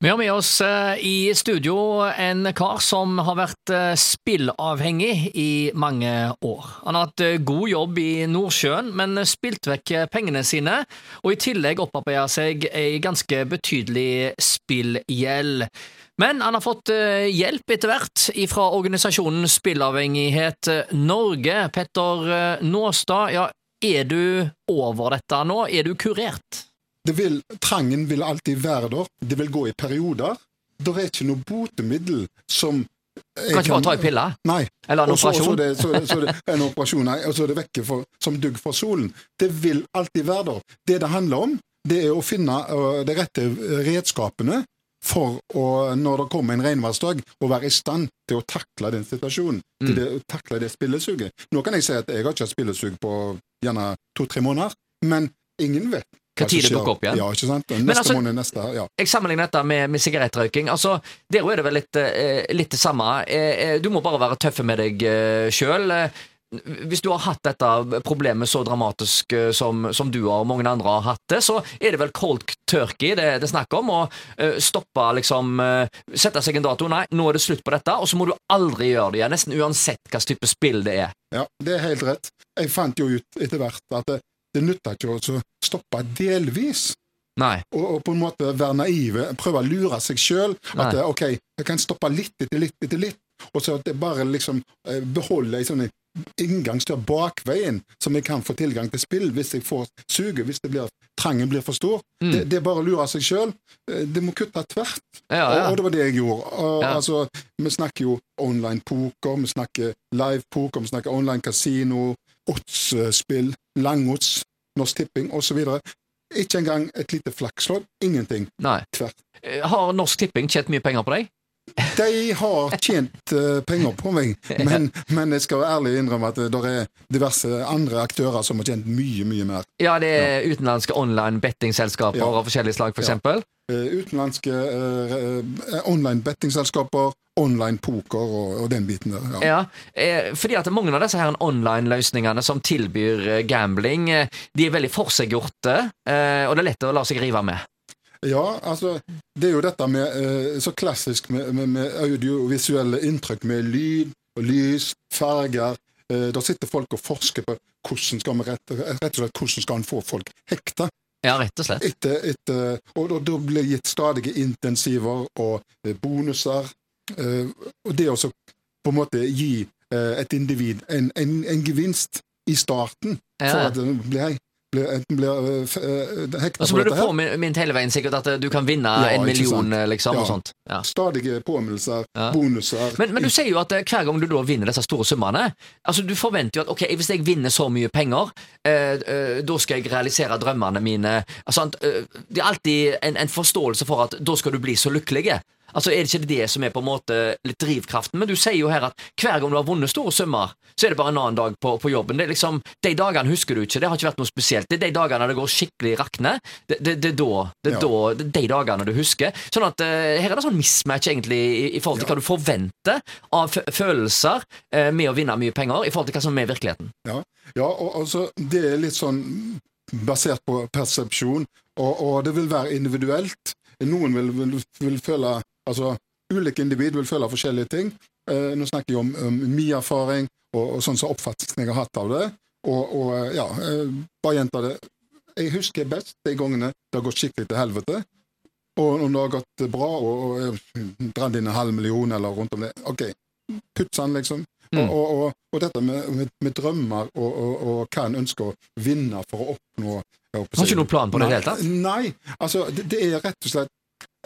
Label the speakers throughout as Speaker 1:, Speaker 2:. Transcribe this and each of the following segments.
Speaker 1: Vi har med oss eh, i studio en kar som har vært eh, spillavhengig i mange år. Han har hatt eh, god jobb i Nordsjøen, men spilt vekk pengene sine, og i tillegg opparbeida seg ei ganske betydelig spillgjeld. Men han har fått hjelp etter hvert fra organisasjonen Spillavhengighet Norge. Petter Nåstad, ja, er du over dette nå? Er du kurert?
Speaker 2: Vil, trangen vil alltid være der. Det vil gå i perioder. Det er ikke noe botemiddel som
Speaker 1: kan ikke bare ta en pille?
Speaker 2: Nei.
Speaker 1: Eller en operasjon?
Speaker 2: Så, det, så, så det, en operasjon, nei, og så er det vekke for, som dugg for solen. Det vil alltid være der. Det det handler om, det er å finne uh, de rette redskapene for å, når det kommer en regnværsdag, å være i stand til å takle den situasjonen. Mm. Til det, å takle det spillesuget. Nå kan jeg si at jeg har ikke hatt spillesug på gjerne to-tre måneder, men ingen vet
Speaker 1: hva tid det dukker opp igjen.
Speaker 2: Ja, ikke sant? Neste altså, måned, neste, ja.
Speaker 1: Jeg sammenligner dette med, med sigarettrøyking. Altså, Der er det vel litt, eh, litt det samme. Eh, eh, du må bare være tøffe med deg sjøl. Hvis du har hatt dette problemet så dramatisk som, som, du og mange andre har hatt det, så er det vel cold turkey det, det er snakk om. Å stoppe, liksom Sette seg en dato. Nei, nå er det slutt på dette. Og så må du aldri gjøre det igjen. Nesten uansett hvilken type spill det er.
Speaker 2: Ja, det er helt rett. Jeg fant jo ut etter hvert at det nytter ikke å stoppe delvis.
Speaker 1: Nei.
Speaker 2: Og, og, på en måte være naive, prøve å lure seg sjøl. At Nei. ok, jeg kan stoppe litt etter litt etter litt, og så at jeg bare liksom Beholder en ei sånn inngangsdør bakveien, som jeg kan få tilgang til spill hvis jeg får suget, hvis det blir, trangen blir for stor. Mm. Det, det, er bare å lure seg sjøl. Eh, det må kutte tvert.
Speaker 1: Ja, ja.
Speaker 2: Og, og, det var det jeg gjorde. Og, ja. altså, vi snakker jo online poker, vi snakker live poker, vi snakker online kasino, oddsspill, langodds, Norsk Tipping osv. Ikke engang et lite flakslodd. Ingenting.
Speaker 1: Nei.
Speaker 2: Tvert.
Speaker 1: Eh, har Norsk Tipping tjent mye penger på deg?
Speaker 2: De har tjent uh, penger på meg, men, men, jeg skal ærlig innrømme at det er diverse andre aktører som har tjent mye, mye mer.
Speaker 1: Ja, det er ja. utenlandske online bettingselskaper ja. av forskjellige slag, f.eks.? For ja.
Speaker 2: uh, utenlandske uh, online bettingselskaper, online poker og, og, den biten der.
Speaker 1: Ja, ja eh, fordi at mange av disse her online-løsningene som tilbyr eh, gambling, eh, de er veldig forseggjorte, eh, og det er lett å la seg rive med.
Speaker 2: Ja, altså Det er jo dette med eh, så klassisk med, med, med, audiovisuelle inntrykk, med lyd og lys, farger. Eh, da sitter folk og forsker på hvordan skal man rett, rett og slett hvordan skal man få folk hekta.
Speaker 1: Ja, rett og slett.
Speaker 2: Etter, etter, og da blir gitt stadige intensiver og bonuser Eh, og det å på en måte gi et individ en, en, en gevinst i starten ja. for at det blir blir, enten blir uh, hekta
Speaker 1: Og så blir du påminnet hele veien sikkert at du kan vinne ja, en million, liksom. Ja. og sånt.
Speaker 2: Ja. Stadige påminnelser, bonuser.
Speaker 1: Men, men, du sier jo at hver gang du da vinner disse store summene altså Du forventer jo at ok, hvis jeg vinner så mye penger, eh, eh, da skal jeg realisere drømmene mine. Altså, eh, det er alltid en, en forståelse for at da skal du bli så lykkelig. Altså Er det ikke det som er på en måte litt drivkraften? Men du sier jo her at hver gang du har vunnet store summer, så er det bare en annen dag på, på jobben. Det er liksom, De dagene husker du ikke, det har ikke vært noe spesielt. Det er de dagene det går skikkelig rakne. Det, det, det, da, det ja. da, det er de dagene du husker. Sånn at uh, Her er det sånn mismatch egentlig i, i forhold til ja. hva du forventer av følelser uh, med å vinne mye penger, i forhold til hva som er virkeligheten.
Speaker 2: Ja, ja og altså, det er litt sånn basert på persepsjon, og, og det vil være individuelt. Noen vil, vil, vil føle Altså, Ulike individ vil føle forskjellige ting. Eh, nå snakker jeg om, om min erfaring og, og sånn som oppfattelsen jeg har hatt av det. Og, og eh, ja, eh, bare gjenta det. Jeg husker best de gangene det har gått skikkelig til helvete. Og om det har gått bra og, og dratt inn en halv million eller rundt om det, OK, putt han, liksom. Mm. Og, og, og, dette med, med, med drømmer og, hva en ønsker å vinne for å oppnå
Speaker 1: Har ikke noen plan på det i det hele tatt?
Speaker 2: Nei, altså det, det, er rett og slett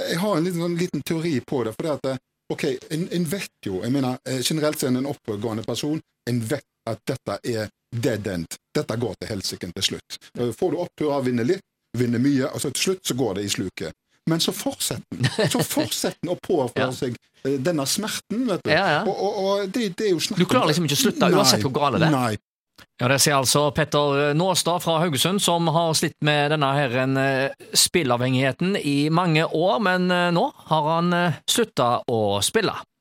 Speaker 2: jeg har en liten, sånn, liten teori på det. for det at eh, ok, en, en, vet jo jeg mener, eh, Generelt sett en oppegående person. En vet at dette er dead end. Dette går til helsike til slutt. Eh, får du oppturer, vinner litt, vinner mye, og så til slutt så går det i sluket. Men så fortsetter den. Så fortsetter den å påføre ja. seg denne smerten. vet du.
Speaker 1: Ja, ja.
Speaker 2: Og, og, og det, det, er jo
Speaker 1: snakk Du klarer liksom ikke å slutte, uansett hvor gale det er?
Speaker 2: Nei,
Speaker 1: ja, Det sier altså Petter Nåstad fra Haugesund, som har slitt med denne her eh, spillavhengigheten i mange år, men eh, nå har han eh, slutta å spille.